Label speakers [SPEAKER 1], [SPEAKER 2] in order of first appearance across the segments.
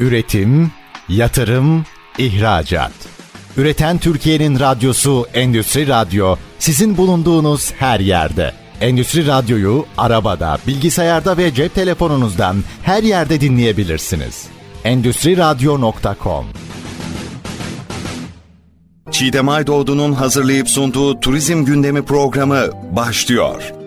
[SPEAKER 1] Üretim, yatırım, ihracat. Üreten Türkiye'nin radyosu Endüstri Radyo sizin bulunduğunuz her yerde. Endüstri Radyo'yu arabada, bilgisayarda ve cep telefonunuzdan her yerde dinleyebilirsiniz. Endüstri Radyo.com
[SPEAKER 2] Çiğdem Aydoğdu'nun hazırlayıp sunduğu Turizm Gündemi programı başlıyor.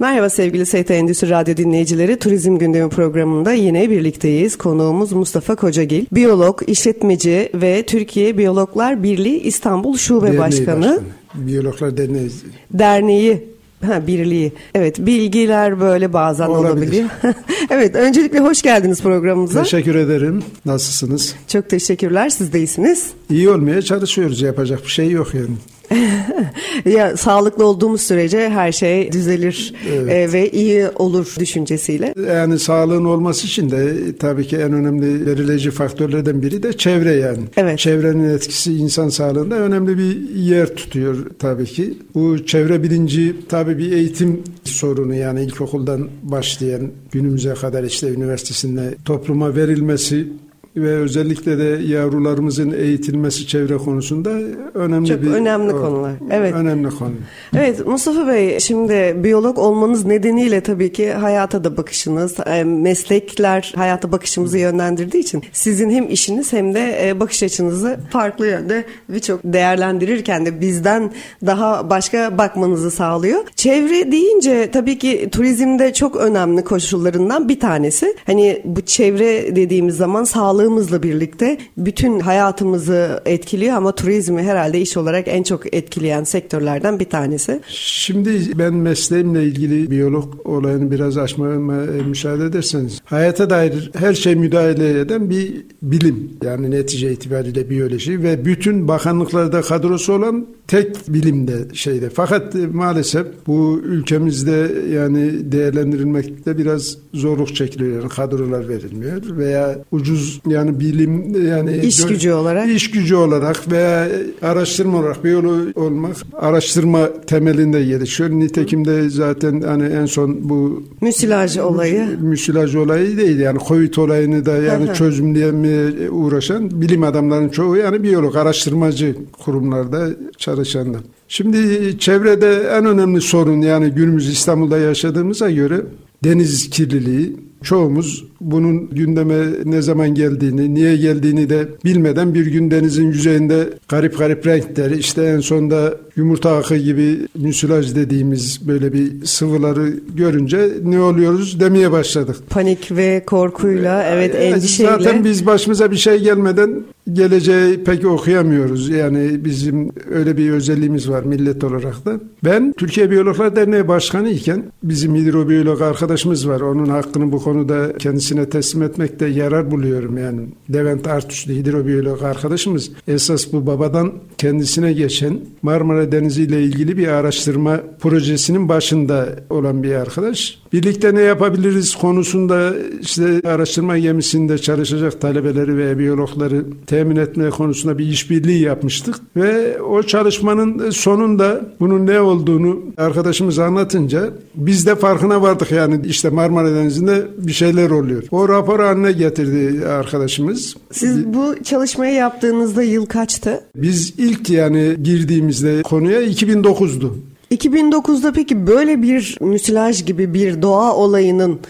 [SPEAKER 3] Merhaba sevgili ST Endüstri Radyo dinleyicileri. Turizm Gündemi programında yine birlikteyiz. Konuğumuz Mustafa Kocagil. Biyolog, işletmeci ve Türkiye Biyologlar Birliği İstanbul Şube
[SPEAKER 4] Derneği
[SPEAKER 3] Başkanı.
[SPEAKER 4] başkanı. Biyologlar Derneği.
[SPEAKER 3] Derneği Ha, birliği. Evet bilgiler böyle bazen
[SPEAKER 4] Olabilir.
[SPEAKER 3] olabiliyor. evet öncelikle hoş geldiniz programımıza.
[SPEAKER 4] Teşekkür ederim. Nasılsınız?
[SPEAKER 3] Çok teşekkürler siz de iyisiniz.
[SPEAKER 4] İyi olmaya çalışıyoruz. Yapacak bir şey yok yani.
[SPEAKER 3] Ya sağlıklı olduğumuz sürece her şey düzelir
[SPEAKER 4] Evet.
[SPEAKER 3] e, ve iyi olur düşüncesiyle.
[SPEAKER 4] Yani sağlığın olması için de tabii ki en önemli belirleyici faktörlerden biri de çevre yani.
[SPEAKER 3] Evet.
[SPEAKER 4] Çevrenin etkisi insan sağlığında önemli bir yer tutuyor tabii ki. Bu çevre bilinci tabii bir eğitim sorunu yani ilkokuldan başlayan günümüze kadar işte üniversitesinde topluma verilmesi ve özellikle de yavrularımızın eğitilmesi çevre konusunda önemli
[SPEAKER 3] Çok
[SPEAKER 4] bir
[SPEAKER 3] önemli konular. Evet.
[SPEAKER 4] Önemli konu.
[SPEAKER 3] Evet Mustafa Bey şimdi biyolog olmanız nedeniyle tabii ki hayata da bakışınız, e, meslekler hayata bakışımızı yönlendirdiği için sizin hem işiniz hem de e, bakış açınızı farklı yönde birçok değerlendirirken de bizden daha başka bakmanızı sağlıyor. Çevre deyince tabii ki turizmde çok önemli koşullarından bir tanesi. Hani bu çevre dediğimiz zaman sağlığımızla birlikte bütün hayatımızı etkiliyor ama turizmi herhalde iş olarak en çok etkileyen sektörlerden bir tanesi.
[SPEAKER 4] Şimdi ben mesleğimle ilgili biyolog olayını biraz açmama e, müsaade ederseniz. Hayata dair her şey müdahale eden bir bilim. Yani netice itibariyle biyoloji ve bütün bakanlıklarda kadrosu olan tek bilimde şeyde. Fakat e, maalesef bu ülkemizde yani değerlendirilmekte biraz zorluk çekiliyor. Yani kadrolar verilmiyor veya ucuz yani bilim yani
[SPEAKER 3] İş gücü olarak.
[SPEAKER 4] iş gücü olarak veya araştırma olarak biyolog olmak araştırma temelinde gelişiyor. Nitekim de zaten hani en son bu
[SPEAKER 3] Müsilaj olayı.
[SPEAKER 4] müsilaj olayı değil yani Covid olayını da yani çözümlemeye uğraşan bilim adamlarının çoğu yani biyolog araştırmacı kurumlarda çalışanlar. Şimdi çevrede en önemli sorun yani günümüz İstanbul'da yaşadığımıza göre deniz kirliliği. Çoğumuz bunun gündeme ne zaman geldiğini, niye geldiğini de bilmeden bir gün denizin yüzeyinde garip garip renkleri, işte en sonda yumurta akı gibi müsilaj dediğimiz böyle bir sıvıları görünce ne oluyoruz demeye başladık.
[SPEAKER 3] Panik ve korkuyla, evet
[SPEAKER 4] Yani
[SPEAKER 3] endişeyle.
[SPEAKER 4] Zaten biz başımıza bir şey gelmeden geleceği pek okuyamıyoruz. Yani bizim öyle bir özelliğimiz var millet olarak da. Ben Türkiye Biyologlar Derneği Başkanı iken bizim hidrobiyolog arkadaşımız var. Onun hakkını bu konuda kendisine teslim etmekte yarar buluyorum yani. Levent Artuşlu hidrobiyolog arkadaşımız esas bu babadan kendisine geçen Marmara Denizi ile ilgili bir araştırma projesinin başında olan bir arkadaş. Birlikte ne yapabiliriz konusunda işte araştırma gemisinde çalışacak talebeleri ve biyologları temin etme konusunda bir işbirliği yapmıştık. Ve o çalışmanın sonunda bunun ne olduğunu arkadaşımız anlatınca biz de farkına vardık yani işte Marmara Denizi'nde bir şeyler oluyor. O rapor haline getirdi arkadaşımız.
[SPEAKER 3] Siz bu çalışmayı yaptığınızda yıl kaçtı?
[SPEAKER 4] Biz ilk yani girdiğimizde konuya 2009'du.
[SPEAKER 3] 2009'da peki böyle bir müsilaj gibi bir doğa olayının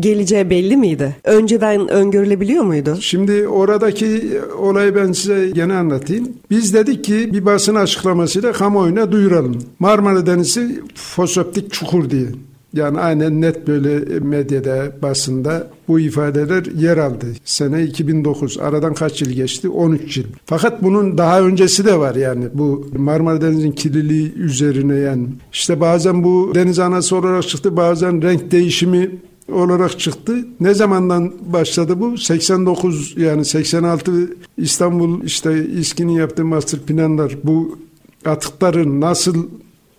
[SPEAKER 3] geleceği belli miydi? Önceden öngörülebiliyor muydu?
[SPEAKER 4] Şimdi oradaki olayı ben size gene anlatayım. Biz dedik ki bir basın açıklamasıyla kamuoyuna duyuralım. Marmara Denizi foseptik çukur diye. Yani aynen net böyle medyada, basında bu ifadeler yer aldı. Sene 2009. Aradan kaç yıl geçti? 13 yıl. Fakat bunun daha öncesi de var yani. Bu Marmara Denizi'nin kirliliği üzerine yani. İşte bazen bu deniz anası olarak çıktı, bazen renk değişimi olarak çıktı. Ne zamandan başladı bu? 89 yani 86 İstanbul işte İSKİ'nin yaptığı master planlar bu atıkların nasıl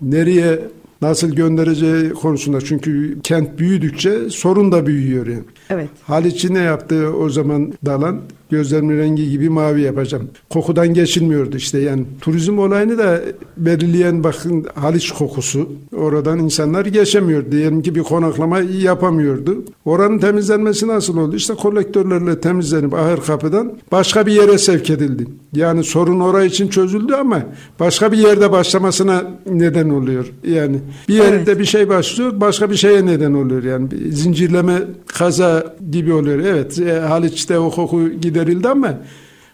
[SPEAKER 4] nereye nasıl göndereceği konusunda çünkü kent büyüdükçe sorun da büyüyor yani.
[SPEAKER 3] Evet.
[SPEAKER 4] Haliç'i ne yaptı o zaman Dalan? Gözlerimin rengi gibi mavi yapacağım. Kokudan geçilmiyordu işte yani. Turizm olayını da belirleyen bakın Haliç kokusu. Oradan insanlar geçemiyor. Diyelim ki bir konaklama yapamıyordu. Oranın temizlenmesi nasıl oldu? İşte kolektörlerle temizlenip ahır kapıdan başka bir yere sevk edildi. Yani sorun orası için çözüldü ama başka bir yerde başlamasına neden oluyor. Yani bir yerde evet. bir şey başlıyor başka bir şeye neden oluyor. Yani zincirleme kaza gibi oluyor. Evet e, Haliç'te o koku giderildi ama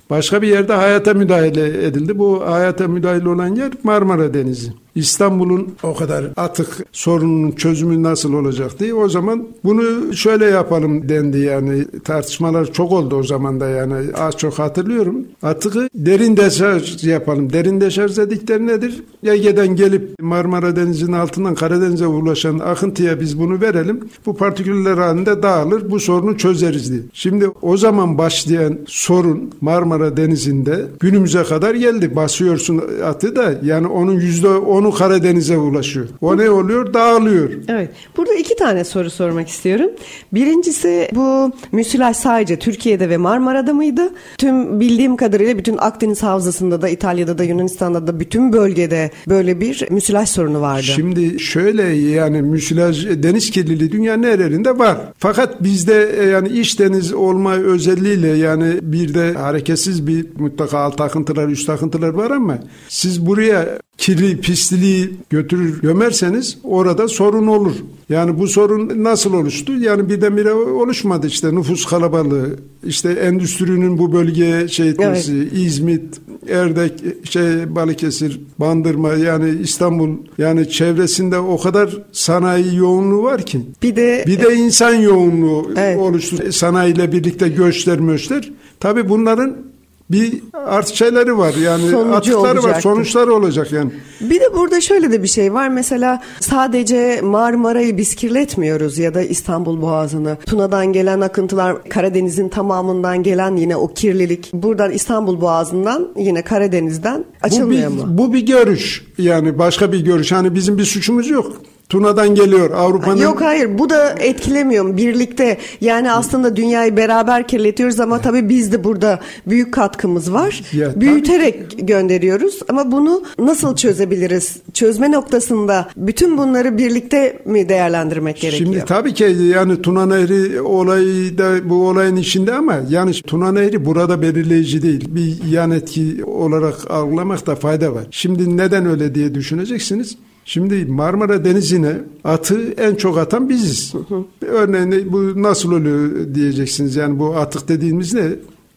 [SPEAKER 4] başka bir yerde hayata müdahale edildi. Bu hayata müdahale olan yer Marmara Denizi. İstanbul'un o kadar atık sorunun çözümü nasıl olacak diye o zaman bunu şöyle yapalım dendi yani tartışmalar çok oldu o zaman da yani az çok hatırlıyorum. Atığı derin deşarj yapalım. Derin deşarj dedikleri nedir? Ege'den gelip Marmara Denizi'nin altından Karadeniz'e ulaşan akıntıya biz bunu verelim. Bu partiküller halinde dağılır. Bu sorunu çözeriz diye. Şimdi o zaman başlayan sorun Marmara Denizi'nde günümüze kadar geldi. Basıyorsun atı da yani onun %10 konu Karadeniz'e ulaşıyor. O ne oluyor? Dağılıyor.
[SPEAKER 3] Evet. Burada iki tane soru sormak istiyorum. Birincisi bu müsilaj sadece Türkiye'de ve Marmara'da mıydı? Tüm bildiğim kadarıyla bütün Akdeniz Havzası'nda da İtalya'da da Yunanistan'da da bütün bölgede böyle bir müsilaj sorunu vardı.
[SPEAKER 4] Şimdi şöyle yani müsilaj deniz kirliliği dünyanın her yerinde var. Fakat bizde e, yani iç deniz olma özelliğiyle yani bir de hareketsiz bir mutlaka alt akıntılar üst akıntılar var ama siz buraya kirli pisliği götürür gömerseniz orada sorun olur. Yani bu sorun nasıl oluştu? Yani birdenbire oluşmadı işte nüfus kalabalığı, işte endüstrinin bu bölgeye şey etmesi, evet. İzmit, Erdek, şey Balıkesir, Bandırma yani İstanbul yani çevresinde o kadar sanayi yoğunluğu var ki. Bir de bir de insan yoğunluğu evet. oluştu. Sanayiyle birlikte göçler möçler. Tabii bunların bir artı şeyleri var yani Sonucu atıkları olacaktı. var sonuçları olacak yani.
[SPEAKER 3] Bir de burada şöyle de bir şey var mesela sadece Marmara'yı biz kirletmiyoruz ya da İstanbul Boğazı'nı. Tuna'dan gelen akıntılar Karadeniz'in tamamından gelen yine o kirlilik buradan İstanbul Boğazı'ndan yine Karadeniz'den açılmıyor
[SPEAKER 4] bu
[SPEAKER 3] bir,
[SPEAKER 4] mu? Bu bir görüş yani başka bir görüş hani bizim bir suçumuz yok. Tuna'dan geliyor Avrupa'nın.
[SPEAKER 3] Yok hayır bu da etkilemiyor birlikte. Yani aslında dünyayı beraber kirletiyoruz ama tabii biz de burada büyük katkımız var. Ya, Büyüterek tabii. gönderiyoruz ama bunu nasıl çözebiliriz? Çözme noktasında bütün bunları birlikte mi değerlendirmek gerekiyor?
[SPEAKER 4] Şimdi tabii ki yani Tuna Nehri olayı da bu olayın içinde ama yani Tuna Nehri burada belirleyici değil. Bir yan etki olarak algılamakta fayda var. Şimdi neden öyle diye düşüneceksiniz. Şimdi Marmara Denizi'ne atı en çok atan biziz. Örneğin bu nasıl oluyor diyeceksiniz. Yani bu atık dediğimiz ne?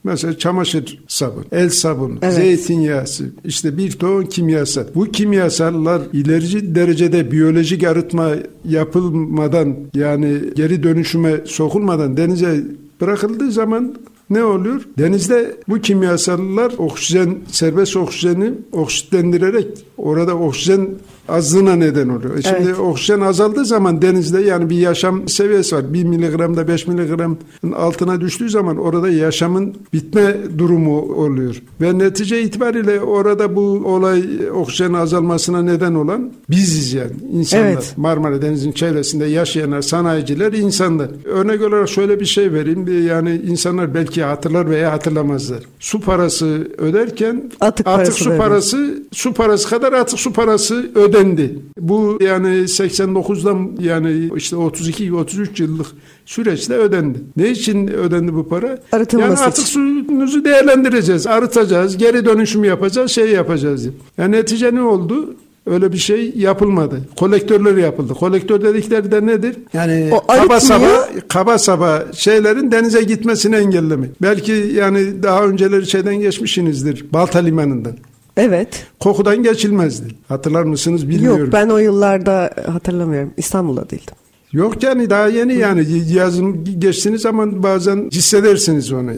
[SPEAKER 4] Mesela çamaşır sabun, el sabunu, evet. zeytinyağısı, işte bir ton kimyasal. Bu kimyasallar ilerici derecede biyolojik arıtma yapılmadan yani geri dönüşüme sokulmadan denize bırakıldığı zaman ne oluyor? Denizde bu kimyasallar oksijen, serbest oksijeni oksitlendirerek orada oksijen azlığına neden oluyor. E şimdi evet. oksijen azaldığı zaman denizde yani bir yaşam seviyesi var. 1 miligramda 5 miligramın altına düştüğü zaman orada yaşamın bitme durumu oluyor. Ve netice itibariyle orada bu olay oksijen azalmasına neden olan biziz yani insanlar. Evet. Marmara Denizi'nin çevresinde yaşayanlar, sanayiciler, insanlar. Örnek olarak şöyle bir şey vereyim. Yani insanlar belki hatırlar veya hatırlamazlar. Su parası öderken atık, atık su parası su parası kadar atık su parası öder ödendi. Bu yani 89'dan yani işte 32-33 yıllık süreçte ödendi. Ne için ödendi bu para?
[SPEAKER 3] Arıtılması
[SPEAKER 4] yani artık suyunuzu değerlendireceğiz, arıtacağız, geri dönüşüm yapacağız, şey yapacağız. Yani netice ne oldu? Öyle bir şey yapılmadı. Kolektörler yapıldı. Kolektör dedikleri de nedir? Yani o kaba saba, kaba saba şeylerin denize gitmesini engellemek. Belki yani daha önceleri şeyden geçmişsinizdir. Balta limanından.
[SPEAKER 3] Evet.
[SPEAKER 4] Kokudan geçilmezdi. Hatırlar mısınız bilmiyorum.
[SPEAKER 3] Yok ben o yıllarda hatırlamıyorum. İstanbul'da değildim.
[SPEAKER 4] Yok yani daha yeni yani yazın geçtiğiniz zaman bazen hissedersiniz onu.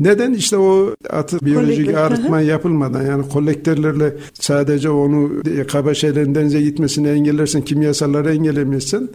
[SPEAKER 4] Neden? işte o atı biyolojik arıtma yapılmadan yani kolektörlerle sadece onu kaba şeylerin denize gitmesini engellersen, kimyasalları engellemezsen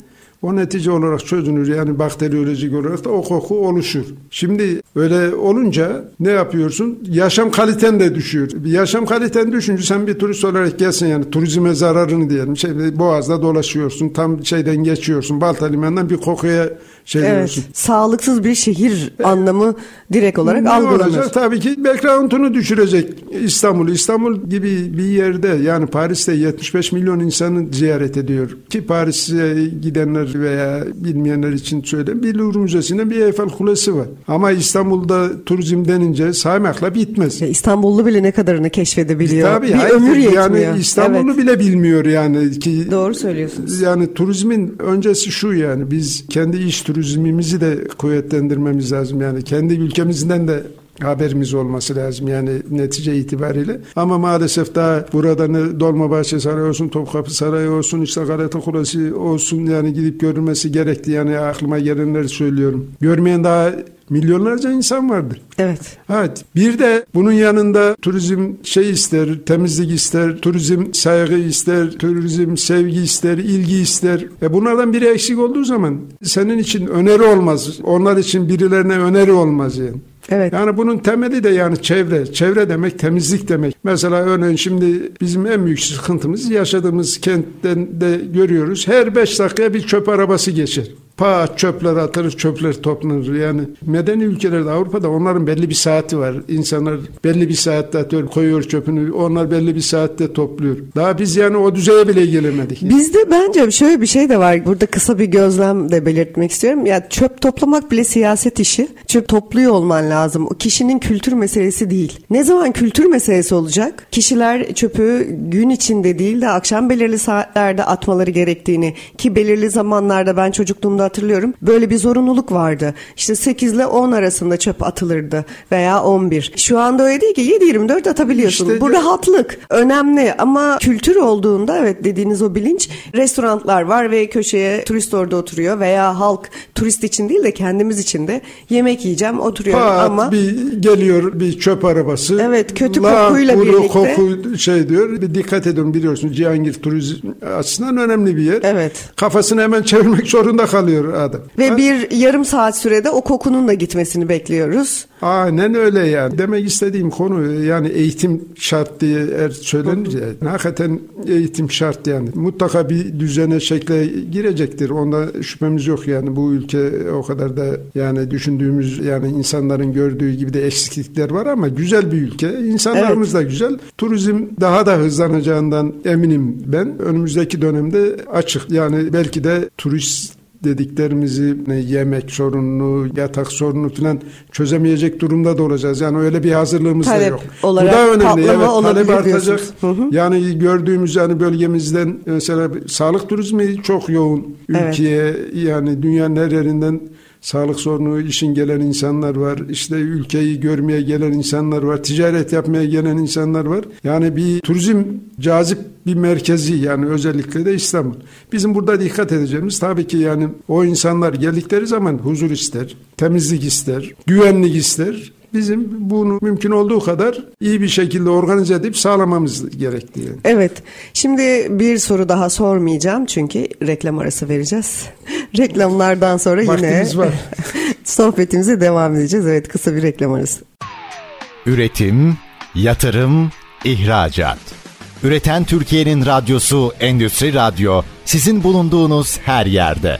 [SPEAKER 4] o netice olarak çözünür yani bakteriyolojik olarak da o koku oluşur. Şimdi öyle olunca ne yapıyorsun? Yaşam kaliten de düşüyor. Yaşam kaliten düşünce sen bir turist olarak gelsin yani turizme zararını diyelim. Şey, boğazda dolaşıyorsun tam şeyden geçiyorsun Balta Limanı'ndan bir kokuya şeyler
[SPEAKER 3] Evet.
[SPEAKER 4] olsun.
[SPEAKER 3] Sağlıksız bir şehir anlamı direkt olarak
[SPEAKER 4] Ne
[SPEAKER 3] algılanır.
[SPEAKER 4] olacak? Tabii ki background'unu düşürecek İstanbul. İstanbul gibi bir yerde yani Paris'te 75 milyon insanı ziyaret ediyor. Ki Paris'e gidenler veya bilmeyenler için söyleyeyim. Bir Louvre Müzesi'nde bir Eiffel Kulesi var. Ama İstanbul'da turizm denince saymakla bitmez.
[SPEAKER 3] Ya İstanbullu bile ne kadarını keşfedebiliyor.
[SPEAKER 4] Tabii
[SPEAKER 3] bir
[SPEAKER 4] hayır,
[SPEAKER 3] ömür yetmiyor.
[SPEAKER 4] Yani İstanbul'u
[SPEAKER 3] Evet.
[SPEAKER 4] bile bilmiyor yani ki
[SPEAKER 3] Doğru söylüyorsunuz.
[SPEAKER 4] yani turizmin öncesi şu yani biz kendi iş turizmimizi de kuvvetlendirmemiz lazım. Yani kendi ülkemizden de haberimiz olması lazım yani netice itibariyle. Ama maalesef daha burada ne Dolmabahçe Sarayı olsun, Topkapı Sarayı olsun, işte Galata Kulesi olsun yani gidip görülmesi gerekti. Yani aklıma gelenleri söylüyorum. Görmeyen daha milyonlarca insan vardır.
[SPEAKER 3] Evet.
[SPEAKER 4] Evet. Bir de bunun yanında turizm şey ister, temizlik ister, turizm saygı ister, turizm sevgi ister, ilgi ister. E bunlardan biri eksik olduğu zaman senin için öneri olmaz. Onlar için birilerine öneri olmaz yani.
[SPEAKER 3] Evet.
[SPEAKER 4] Yani bunun temeli de yani çevre. Çevre demek temizlik demek. Mesela örneğin şimdi bizim en büyük sıkıntımız yaşadığımız kentten de görüyoruz. Her beş dakikaya bir çöp arabası geçer. Pa çöpler atılır, çöpler toplanır. Yani medeni ülkelerde Avrupa'da onların belli bir saati var. İnsanlar belli bir saatte atıyor, koyuyor çöpünü. Onlar belli bir saatte topluyor. Daha biz yani o düzeye bile gelemedik.
[SPEAKER 3] Bizde bence şöyle bir şey de var. Burada kısa bir gözlem de belirtmek istiyorum. Ya çöp toplamak bile siyaset işi. Çöp topluyor olman lazım. O kişinin kültür meselesi değil. Ne zaman kültür meselesi olacak? Kişiler çöpü gün içinde değil de akşam belirli saatlerde atmaları gerektiğini ki belirli zamanlarda ben çocukluğumda hatırlıyorum. Böyle bir zorunluluk vardı. İşte 8 ile 10 arasında çöp atılırdı veya 11. Şu anda öyle değil ki 7-24 atabiliyorsun.
[SPEAKER 4] İşte
[SPEAKER 3] Bu
[SPEAKER 4] de-
[SPEAKER 3] rahatlık önemli ama kültür olduğunda evet dediğiniz o bilinç restoranlar var ve köşeye turist orada oturuyor veya halk turist için değil de kendimiz için de yemek yiyeceğim oturuyorum
[SPEAKER 4] Pat
[SPEAKER 3] ama
[SPEAKER 4] bir geliyor bir çöp arabası.
[SPEAKER 3] Evet, kötü
[SPEAKER 4] La
[SPEAKER 3] kokuyla birlikte.
[SPEAKER 4] koku şey diyor. Bir dikkat edin biliyorsun Cihangir turizm açısından önemli bir yer.
[SPEAKER 3] Evet.
[SPEAKER 4] Kafasını hemen çevirmek zorunda kalıyor adam.
[SPEAKER 3] ve
[SPEAKER 4] Ha,
[SPEAKER 3] bir yarım saat sürede o kokunun da gitmesini bekliyoruz.
[SPEAKER 4] Aynen öyle yani. Demek istediğim konu yani eğitim şart diye eğer söylenir ya. Hakikaten eğitim şart yani. Mutlaka bir düzene şekle girecektir. Onda şüphemiz yok yani. Bu ülke o kadar da yani düşündüğümüz yani insanların gördüğü gibi de eksiklikler var ama güzel bir ülke. İnsanlarımız da güzel. Turizm daha da hızlanacağından eminim ben. Önümüzdeki dönemde açık. Yani belki de turist dediklerimizi yemek sorununu, yatak sorununu falan çözemeyecek durumda da olacağız. Yani öyle bir hazırlığımız da
[SPEAKER 3] Talep
[SPEAKER 4] yok.
[SPEAKER 3] olarak
[SPEAKER 4] Bu da önemli. Evet, talep artacak.
[SPEAKER 3] Hı hı.
[SPEAKER 4] Yani gördüğümüz yani bölgemizden mesela sağlık turizmi çok yoğun
[SPEAKER 3] Evet.
[SPEAKER 4] ülkeye yani dünyanın her yerinden sağlık sorunu işin gelen insanlar var. İşte ülkeyi görmeye gelen insanlar var. Ticaret yapmaya gelen insanlar var. Yani bir turizm cazip bir merkezi yani özellikle de İstanbul. Bizim burada dikkat edeceğimiz tabii ki yani o insanlar geldikleri zaman huzur ister, temizlik ister, güvenlik ister. Bizim bunu mümkün olduğu kadar iyi bir şekilde organize edip sağlamamız gerekli. yani.
[SPEAKER 3] Evet. Şimdi bir soru daha sormayacağım çünkü reklam arası vereceğiz. Reklamlardan sonra yine sohbetimize devam edeceğiz. Evet kısa bir reklam arası.
[SPEAKER 1] Üretim, yatırım, ihracat. Üreten Türkiye'nin radyosu Endüstri Radyo sizin bulunduğunuz her yerde.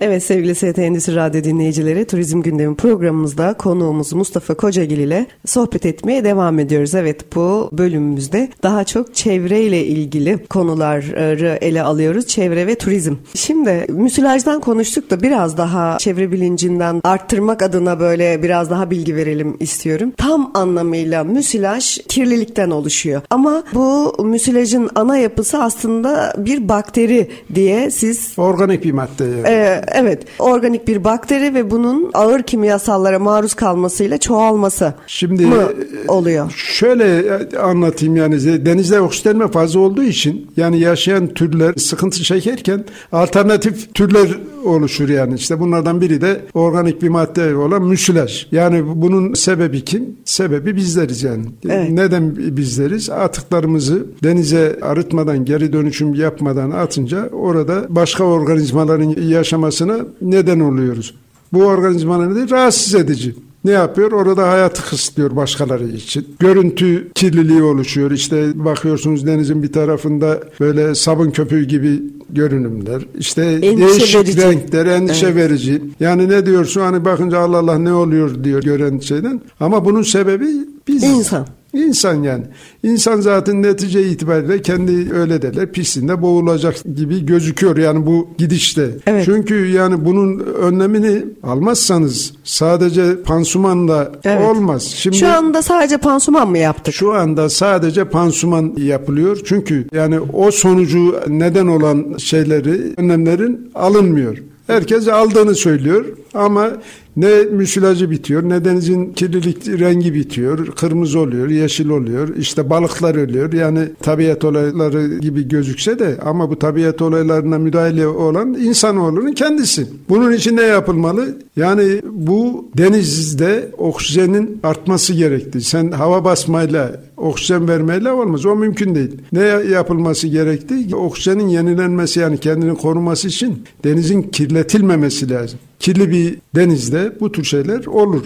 [SPEAKER 3] Evet sevgili ST Endüstri Radyo dinleyicileri Turizm Gündemi programımızda konuğumuz Mustafa Kocagil ile sohbet etmeye devam ediyoruz. Evet bu bölümümüzde daha çok çevreyle ilgili konuları ele alıyoruz. Çevre ve turizm. Şimdi müsilajdan konuştuk da biraz daha çevre bilincinden arttırmak adına böyle biraz daha bilgi verelim istiyorum. Tam anlamıyla müsilaj kirlilikten oluşuyor. Ama bu müsilajın ana yapısı aslında bir bakteri diye siz
[SPEAKER 4] Organik bir madde yani.
[SPEAKER 3] ee, evet, organik bir bakteri ve bunun ağır kimyasallara maruz kalmasıyla çoğalması
[SPEAKER 4] Şimdi
[SPEAKER 3] mı oluyor?
[SPEAKER 4] Şöyle anlatayım yani denizde oksitlenme fazla olduğu için yani yaşayan türler sıkıntı çekerken alternatif türler oluşur yani işte bunlardan biri de organik bir madde olan müsilaj. Yani bunun sebebi kim? Sebebi bizleriz yani.
[SPEAKER 3] Evet.
[SPEAKER 4] Neden bizleriz? Atıklarımızı denize arıtmadan geri dönüşüm yapmadan atınca orada başka organizmaların yaşamasına neden oluyoruz. Bu organizmalar nedir? Rahatsız edici. Ne yapıyor? Orada hayatı kısıtlıyor başkaları için. Görüntü kirliliği oluşuyor. İşte bakıyorsunuz denizin bir tarafında böyle sabun köpüğü gibi görünümler. İşte
[SPEAKER 3] Endişe
[SPEAKER 4] değişik
[SPEAKER 3] verici.
[SPEAKER 4] renkler, endişe
[SPEAKER 3] Evet.
[SPEAKER 4] verici. Yani ne diyorsun hani bakınca Allah Allah ne oluyor diyor gören şeyden. Ama bunun sebebi biz.
[SPEAKER 3] İnsan.
[SPEAKER 4] İnsan yani. İnsan zaten netice itibariyle kendi öyle derler pisliğinde boğulacak gibi gözüküyor yani bu gidişte.
[SPEAKER 3] Evet.
[SPEAKER 4] Çünkü yani bunun önlemini almazsanız sadece pansumanla
[SPEAKER 3] Evet.
[SPEAKER 4] olmaz. Şimdi
[SPEAKER 3] Şu anda sadece pansuman mı yaptık?
[SPEAKER 4] şu anda sadece pansuman yapılıyor. Çünkü yani o sonucu neden olan şeyleri, önlemlerin alınmıyor. Herkes aldığını söylüyor ama ne müsilajı bitiyor, ne denizin kirlilik rengi bitiyor, kırmızı oluyor, yeşil oluyor, işte balıklar ölüyor. Yani tabiat olayları gibi gözükse de ama bu tabiat olaylarına müdahale olan insanoğlunun kendisi. Bunun için ne yapılmalı? Yani bu denizde oksijenin artması gerekti. Sen hava basmayla oksijen vermeyle olmaz. O mümkün değil. Ne yapılması gerekti? Oksijenin yenilenmesi yani kendini koruması için denizin kirletilmemesi lazım. Kirli bir denizde bu tür şeyler olur.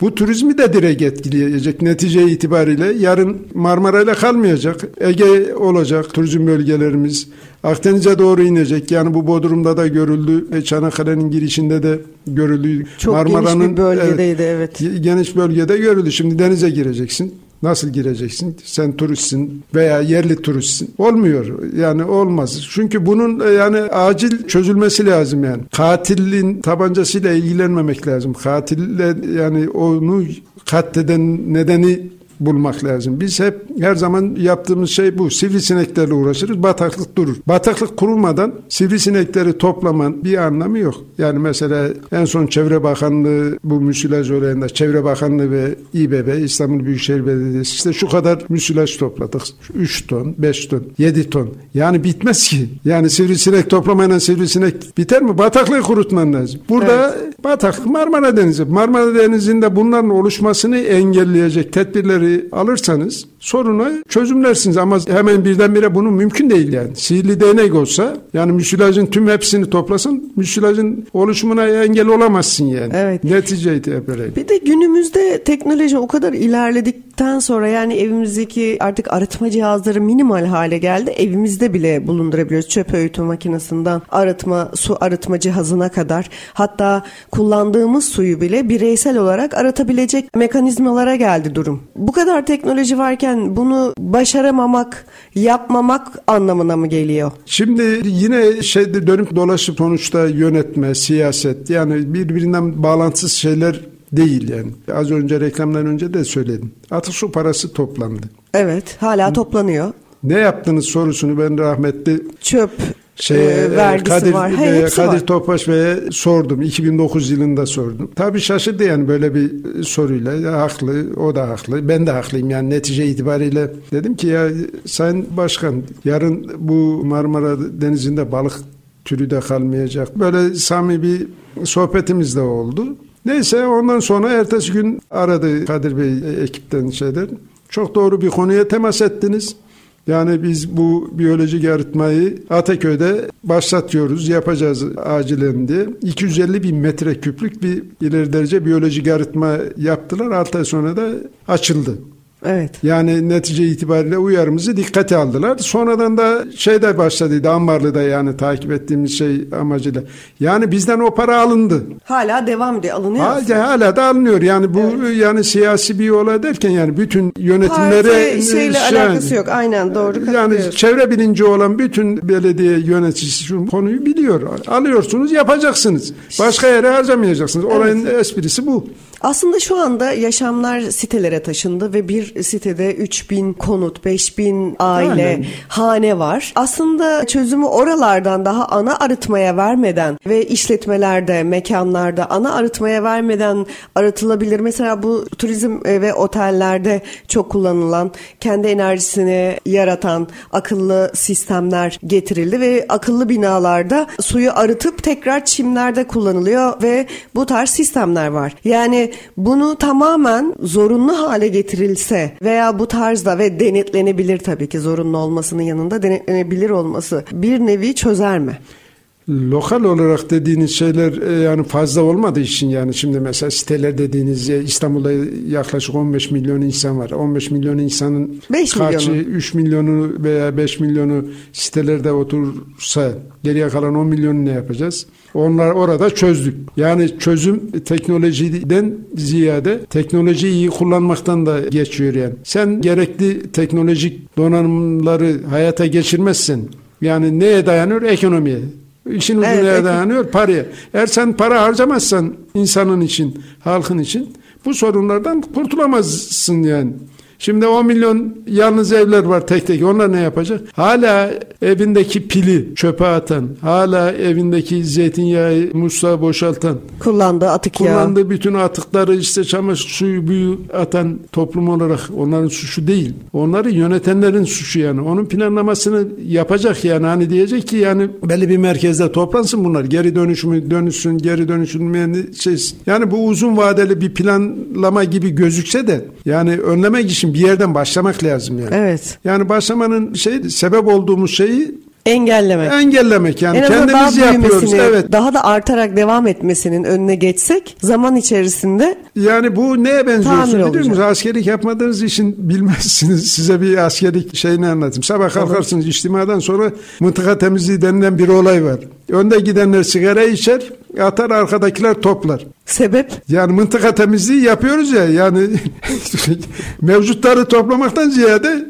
[SPEAKER 4] Bu turizmi de direkt etkileyecek netice itibariyle. Yarın Marmara'yla kalmayacak. Ege olacak turizm bölgelerimiz. Akdeniz'e doğru inecek. Yani bu Bodrum'da da görüldü. Çanakkale'nin girişinde de görüldü.
[SPEAKER 3] Çok geniş bir bölgedeydi, evet.
[SPEAKER 4] Geniş bölgede görüldü. Şimdi denize gireceksin. Nasıl gireceksin? Sen turistsin veya yerli turistsin. Olmuyor. Yani olmaz. Çünkü bunun e, yani acil çözülmesi lazım yani. Katilin tabancasıyla ilgilenmemek lazım. Katille yani onu katleden nedeni bulmak lazım. Biz hep her zaman yaptığımız şey bu. Sivrisineklerle uğraşırız. Bataklık durur. Bataklık kurulmadan sivrisinekleri toplaman bir anlamı yok. Yani mesela en son Çevre Bakanlığı bu müsilaj olayında Çevre Bakanlığı ve İBB İstanbul Büyükşehir Belediyesi işte şu kadar müsilaj topladık. 3 ton, 5 ton, 7 ton. Yani bitmez ki. Yani sivrisinek toplamayla sivrisinek biter mi? Bataklığı kurutman lazım. Burada bataklık Marmara Denizi. Marmara Denizi'nde bunların oluşmasını engelleyecek tedbirleri alırsanız sorunu çözümlersiniz ama hemen birdenbire bunun mümkün değil yani. Sihirli değnek olsa yani müsilajın tüm hepsini toplasın müsilajın oluşumuna engel olamazsın yani.
[SPEAKER 3] Evet.
[SPEAKER 4] Netice itibariyle.
[SPEAKER 3] Bir de günümüzde teknoloji o kadar ilerledikten sonra yani evimizdeki artık arıtma cihazları minimal hale geldi. Evimizde bile bulundurabiliyoruz. Çöp öğütme makinesinden arıtma, su arıtma cihazına kadar. Hatta kullandığımız suyu bile bireysel olarak aratabilecek mekanizmalara geldi durum. Bu kadar teknoloji varken bunu başaramamak, yapmamak anlamına mı geliyor?
[SPEAKER 4] Şimdi yine şeyde dönüp dolaşıp sonuçta yönetme, siyaset yani birbirinden bağlantısız şeyler değil yani. Az önce reklamdan önce de söyledim. Atık su parası toplandı.
[SPEAKER 3] Evet, hala toplanıyor.
[SPEAKER 4] Ne yaptınız sorusunu ben rahmetli
[SPEAKER 3] Çöp
[SPEAKER 4] şey
[SPEAKER 3] e, vergisi
[SPEAKER 4] Kadir,
[SPEAKER 3] var. He,
[SPEAKER 4] Kadir
[SPEAKER 3] var.
[SPEAKER 4] Topaş Bey'e sordum. 2009 yılında sordum. Tabii şaşırdı yani böyle bir soruyla. Ya, haklı, o da haklı. Ben de haklıyım yani netice itibariyle. Dedim ki ya Sayın Başkan yarın bu Marmara Denizi'nde balık türü de kalmayacak. Böyle samimi bir sohbetimiz de oldu. Neyse ondan sonra ertesi gün aradı Kadir Bey e, ekipten şeyden. Çok doğru bir konuya temas ettiniz. Yani biz bu biyolojik arıtmayı Ataköy'de başlatıyoruz, yapacağız acilen diye. 250 bin metreküplük bir ileri derece biyolojik arıtma yaptılar. 6 ay sonra da açıldı.
[SPEAKER 3] Evet.
[SPEAKER 4] Yani netice itibariyle uyarımızı dikkate aldılar. Sonradan da şey de başladıydı Ambarlı'da yani takip ettiğimiz şey amacıyla. Yani bizden o para alındı.
[SPEAKER 3] Hala devam ediyor. Alınıyor.
[SPEAKER 4] Hala, hala da alınıyor. Yani bu yani siyasi bir olay derken yani bütün yönetimlere
[SPEAKER 3] Parti şeyle
[SPEAKER 4] şey-
[SPEAKER 3] alakası yok. Aynen doğru
[SPEAKER 4] yani çevre bilinci olan bütün belediye yöneticisi şu konuyu biliyor. Alıyorsunuz yapacaksınız. Başka yere harcamayacaksınız. Olayın esprisi bu.
[SPEAKER 3] Aslında şu anda yaşamlar sitelere taşındı ve bir sitede 3000 konut, 5000 aile,
[SPEAKER 4] Aynen.
[SPEAKER 3] hane var. Aslında çözümü oralardan daha ana arıtmaya vermeden ve işletmelerde, mekanlarda ana arıtmaya vermeden arıtılabilir. Mesela bu turizm ve otellerde çok kullanılan, kendi enerjisini yaratan akıllı sistemler getirildi ve akıllı binalarda suyu arıtıp tekrar çimlerde kullanılıyor ve bu tarz sistemler var. Yani bunu tamamen zorunlu hale getirilse veya bu tarzda ve denetlenebilir tabii ki zorunlu olmasının yanında denetlenebilir olması bir nevi çözer mi?
[SPEAKER 4] Lokal olarak dediğiniz şeyler e, yani fazla olmadığı için yani şimdi mesela siteler dediğiniz ya İstanbul'da yaklaşık 15 milyon insan var. 15 milyon insanın
[SPEAKER 3] 5
[SPEAKER 4] kaçı
[SPEAKER 3] milyonu.
[SPEAKER 4] 3 milyonu veya 5 milyonu sitelerde otursa geriye kalan 10 milyonu ne yapacağız? Onlar orada çözdük. Yani çözüm teknolojiden ziyade teknolojiyi iyi kullanmaktan da geçiyor yani. Sen gerekli teknolojik donanımları hayata geçirmezsen yani neye dayanıyor? Ekonomiye. İşin ucu
[SPEAKER 3] Evet,
[SPEAKER 4] neye dayanıyor? Paraya. Eğer sen para harcamazsan insanın için, halkın için bu sorunlardan kurtulamazsın yani. Şimdi 10 milyon yalnız evler var tek tek. Onlar ne yapacak? Hala evindeki pili çöpe atan, hala evindeki zeytinyağı musluğa boşaltan,
[SPEAKER 3] Kullandığı atık yağı.
[SPEAKER 4] kullandığı bütün atıkları işte çamaşır suyu buyu atan toplum olarak onların suçu değil. Onları yönetenlerin suçu yani. Onun planlamasını yapacak yani hani diyecek ki yani belli bir merkezde toplansın bunlar. Geri dönüşümü dönüşsün, geri dönüşülmeyen şey. Yani bu uzun vadeli bir planlama gibi gözükse de yani önlemek için bir yerden başlamak lazım yani.
[SPEAKER 3] Evet.
[SPEAKER 4] Yani başlamanın şey sebep olduğumuz şeyi
[SPEAKER 3] Engellemek.
[SPEAKER 4] engellemek yani
[SPEAKER 3] en azından daha
[SPEAKER 4] kendimiz yapıyoruz. Evet.
[SPEAKER 3] daha da artarak devam etmesinin önüne geçsek zaman içerisinde
[SPEAKER 4] Yani bu neye benziyor biliyor musunuz? Askerlik yapmadığınız için bilmezsiniz. Size bir askerlik şeyini anlatayım. Sabah kalkarsınız içtimadan sonra mıntıka temizliği denilen bir olay var. Önde gidenler sigara içer, atar arkadakiler toplar.
[SPEAKER 3] sebep
[SPEAKER 4] Yani mıntıka temizliği yapıyoruz ya yani mevcutları toplamaktan ziyade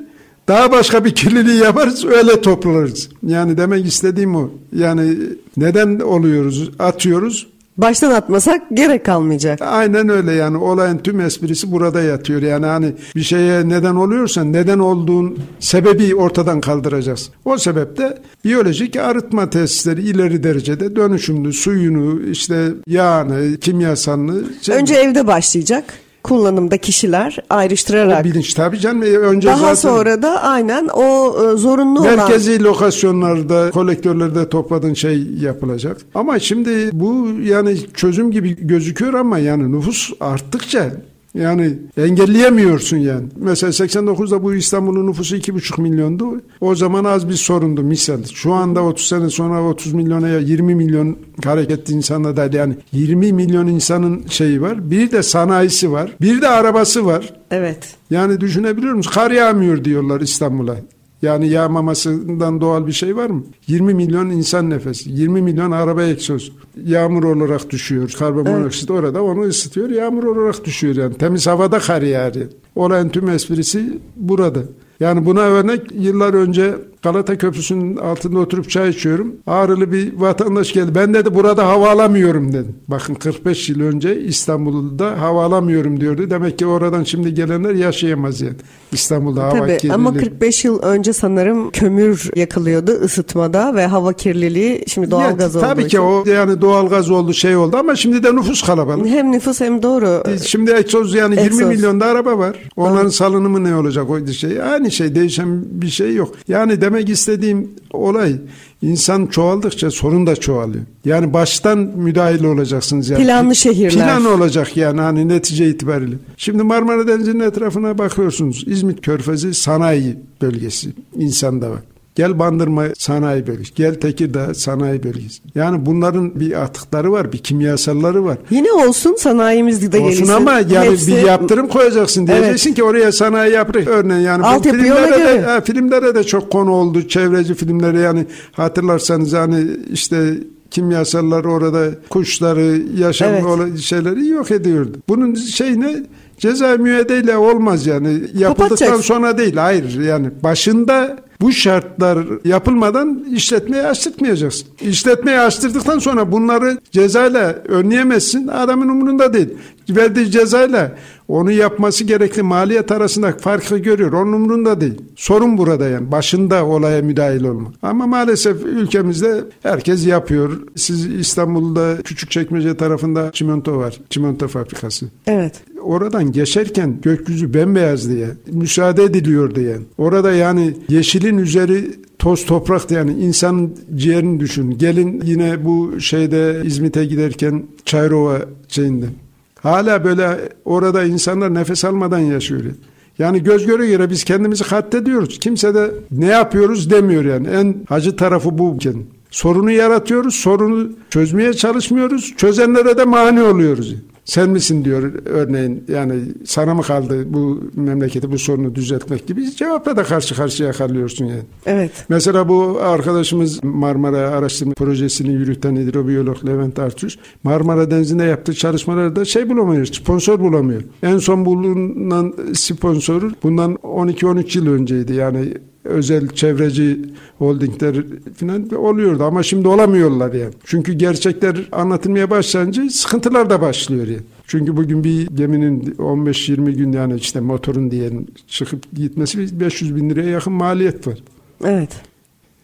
[SPEAKER 4] daha başka bir kirliliği yaparız öyle toplarız. Yani demek istediğim o. Yani neden oluyoruz atıyoruz
[SPEAKER 3] baştan atmasak gerek kalmayacak.
[SPEAKER 4] Aynen öyle yani olayın tüm esprisi burada yatıyor. Yani hani bir şeye neden oluyorsan neden olduğun sebebi ortadan kaldıracağız. O sebeple biyolojik arıtma tesisleri ileri derecede dönüşümlü suyunu işte yağını kimyasalını
[SPEAKER 3] Önce evde başlayacak. Kullanımda kişiler ayrıştırarak.
[SPEAKER 4] bilinç tabii canım E, önce
[SPEAKER 3] Daha
[SPEAKER 4] zaten
[SPEAKER 3] sonra da aynen o e, zorunlu olan
[SPEAKER 4] merkezi lokasyonlarda kolektörlerde topladığın şey yapılacak. Ama şimdi bu yani çözüm gibi gözüküyor ama yani nüfus arttıkça yani engelleyemiyorsun yani. Mesela 89'da bu İstanbul'un nüfusu 2,5 milyondu. O zaman az bir sorundu misal. Şu anda 30 sene sonra 30 milyona ya 20 milyon hareketli insanla da yani 20 milyon insanın şeyi var. Bir de sanayisi var. Bir de arabası var.
[SPEAKER 3] Evet.
[SPEAKER 4] Yani düşünebiliyor musun? Kar yağmıyor diyorlar İstanbul'a. Yani yağmamasından doğal bir şey var mı? 20 milyon insan nefesi, 20 milyon araba egzoz. Yağmur olarak düşüyor. Karbonmonoksit orada onu ısıtıyor. Yağmur olarak düşüyor yani. Temiz havada kar yağar. Olayın tüm esprisi burada. Yani buna örnek yıllar önce Galata Köprüsü'nün altında oturup çay içiyorum. Ağrılı bir vatandaş geldi. Ben dedi burada hava alamıyorum dedi. Bakın 45 yıl önce İstanbul'da hava alamıyorum diyordu. Demek ki oradan şimdi gelenler yaşayamaz yani. İstanbul'da hava
[SPEAKER 3] Tabii
[SPEAKER 4] kirliliği.
[SPEAKER 3] ama 45 yıl önce sanırım kömür yakılıyordu ısıtmada ve hava kirliliği şimdi doğal
[SPEAKER 4] Ya,
[SPEAKER 3] gaz olduğu
[SPEAKER 4] Tabii ki
[SPEAKER 3] için.
[SPEAKER 4] o yani doğal gaz oldu şey oldu ama şimdi de nüfus kalabalık.
[SPEAKER 3] Hem nüfus hem doğru.
[SPEAKER 4] Şimdi egzoz yani 20
[SPEAKER 3] Egzoz.
[SPEAKER 4] milyonda araba var. Onların salınımı ne olacak o şey? Aynı şey değişen bir şey yok. Yani demek istediğim olay insan çoğaldıkça sorun da çoğalıyor. Yani baştan müdahil olacaksınız yani.
[SPEAKER 3] Planlı şehirler.
[SPEAKER 4] Plan olacak yani hani netice itibariyle. Şimdi Marmara Denizi'nin etrafına bakıyorsunuz. İzmit Körfezi sanayi bölgesi insanda var. Gel Bandırma sanayi bölgesi. Gel Tekirdağ sanayi bölgesi. Yani bunların bir atıkları var, bir kimyasalları var.
[SPEAKER 3] Yine olsun sanayimiz de
[SPEAKER 4] Olsun
[SPEAKER 3] gelişsin.
[SPEAKER 4] ama yani
[SPEAKER 3] Hepsi-
[SPEAKER 4] bir yaptırım koyacaksın diyeceksin
[SPEAKER 3] Evet.
[SPEAKER 4] ki oraya sanayi yaptık. Örneğin yani bu
[SPEAKER 3] Altyapıyı ona
[SPEAKER 4] filmlere de,
[SPEAKER 3] göre.
[SPEAKER 4] ha, filmlere de çok konu oldu. Çevreci filmlere yani hatırlarsanız hani işte kimyasallar orada kuşları, yaşam
[SPEAKER 3] Evet.
[SPEAKER 4] şeyleri yok ediyordu. Bunun şey ne? Ceza müeyyideyle olmaz yani. Yapıldıktan sonra değil. Hayır yani başında bu şartlar yapılmadan işletmeyi açtırtmayacaksın. İşletmeyi açtırdıktan sonra bunları cezayla önleyemezsin. Adamın umurunda değil. Verdiği cezayla onu yapması gerekli maliyet arasında farkı görüyor. Onun umurunda değil. Sorun burada yani. Başında olaya müdahil olmak. Ama maalesef ülkemizde herkes yapıyor. Siz İstanbul'da Küçükçekmece tarafında çimento var. Çimento fabrikası.
[SPEAKER 3] Evet.
[SPEAKER 4] Oradan geçerken gökyüzü bembeyaz diye müsaade ediliyor diye. Orada yani yeşilin üzeri toz toprak yani insanın ciğerini düşün. Gelin yine bu şeyde İzmit'e giderken Çayrova şeyinde. Hala böyle orada insanlar nefes almadan yaşıyor. Yani göz göre göre biz kendimizi katlediyoruz. Kimse de ne yapıyoruz demiyor yani. En acı tarafı bu. Sorunu yaratıyoruz, sorunu çözmeye çalışmıyoruz. Çözenlere de mani oluyoruz. Sen misin diyor örneğin yani sana mı kaldı bu memleketi bu sorunu düzeltmek gibi cevapla da karşı karşıya kalıyorsun yani.
[SPEAKER 3] Evet.
[SPEAKER 4] Mesela bu arkadaşımız Marmara Araştırma Projesi'ni yürüten hidrobiyolog Levent Artuş Marmara Denizi'nde yaptığı çalışmalarda şey bulamıyor, sponsor bulamıyor. En son bulunan sponsor bundan 12-13 yıl önceydi yani özel çevreci holdingler falan oluyordu ama şimdi olamıyorlar yani. Çünkü gerçekler anlatılmaya başlayınca sıkıntılar da başlıyor yani. Çünkü bugün bir geminin 15-20 gün yani işte motorun diyelim çıkıp gitmesi 500 bin liraya yakın maliyet var.
[SPEAKER 3] Evet.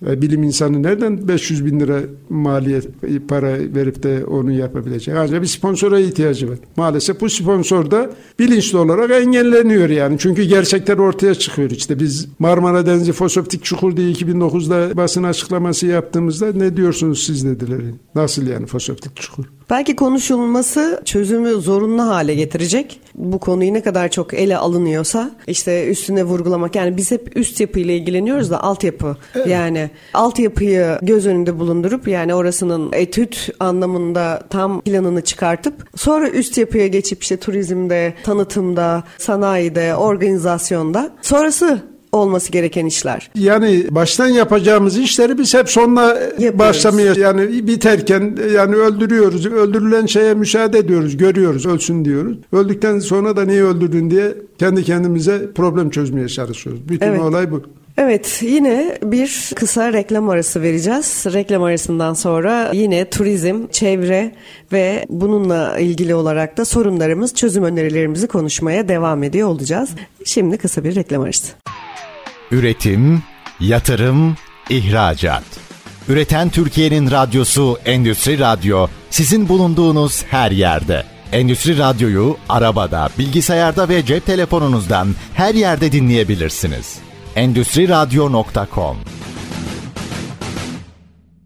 [SPEAKER 4] E, bilim insanı nereden 500 bin lira maliyet para verip de onu yapabilecek? Ancak bir sponsora ihtiyacı var. Maalesef bu sponsor da bilinçli olarak engelleniyor yani. Çünkü gerçekler ortaya çıkıyor. İşte biz Marmara Denizi Fosoptik Çukur diye 2009'da basın açıklaması yaptığımızda ne diyorsunuz siz dediler. Nasıl yani Fosoptik Çukur?
[SPEAKER 3] Belki konuşulması çözümü zorunlu hale getirecek. Bu konuyu ne kadar çok ele alınıyorsa işte üstüne vurgulamak. Yani biz hep üst yapıyla ilgileniyoruz da altyapı. Evet. Yani altyapıyı göz önünde bulundurup yani orasının etüt anlamında tam planını çıkartıp sonra üst yapıya geçip işte turizmde, tanıtımda, sanayide, organizasyonda sonrası olması gereken işler.
[SPEAKER 4] Yani baştan yapacağımız işleri biz hep sonla Yapıyoruz. başlamaya yani biterken yani öldürüyoruz. Öldürülen şeye müsaade ediyoruz, görüyoruz, ölsün diyoruz. Öldükten sonra da niye öldürdün diye kendi kendimize problem çözmeye çalışıyoruz. Bütün evet. olay bu.
[SPEAKER 3] Evet yine bir kısa reklam arası vereceğiz. Reklam arasından sonra yine turizm, çevre ve bununla ilgili olarak da sorunlarımız, çözüm önerilerimizi konuşmaya devam ediyor olacağız. Şimdi kısa bir reklam arası.
[SPEAKER 1] Üretim, yatırım, ihracat. Üreten Türkiye'nin radyosu Endüstri Radyo sizin bulunduğunuz her yerde. Endüstri Radyo'yu arabada, bilgisayarda ve cep telefonunuzdan her yerde dinleyebilirsiniz. Endüstri Radyo.com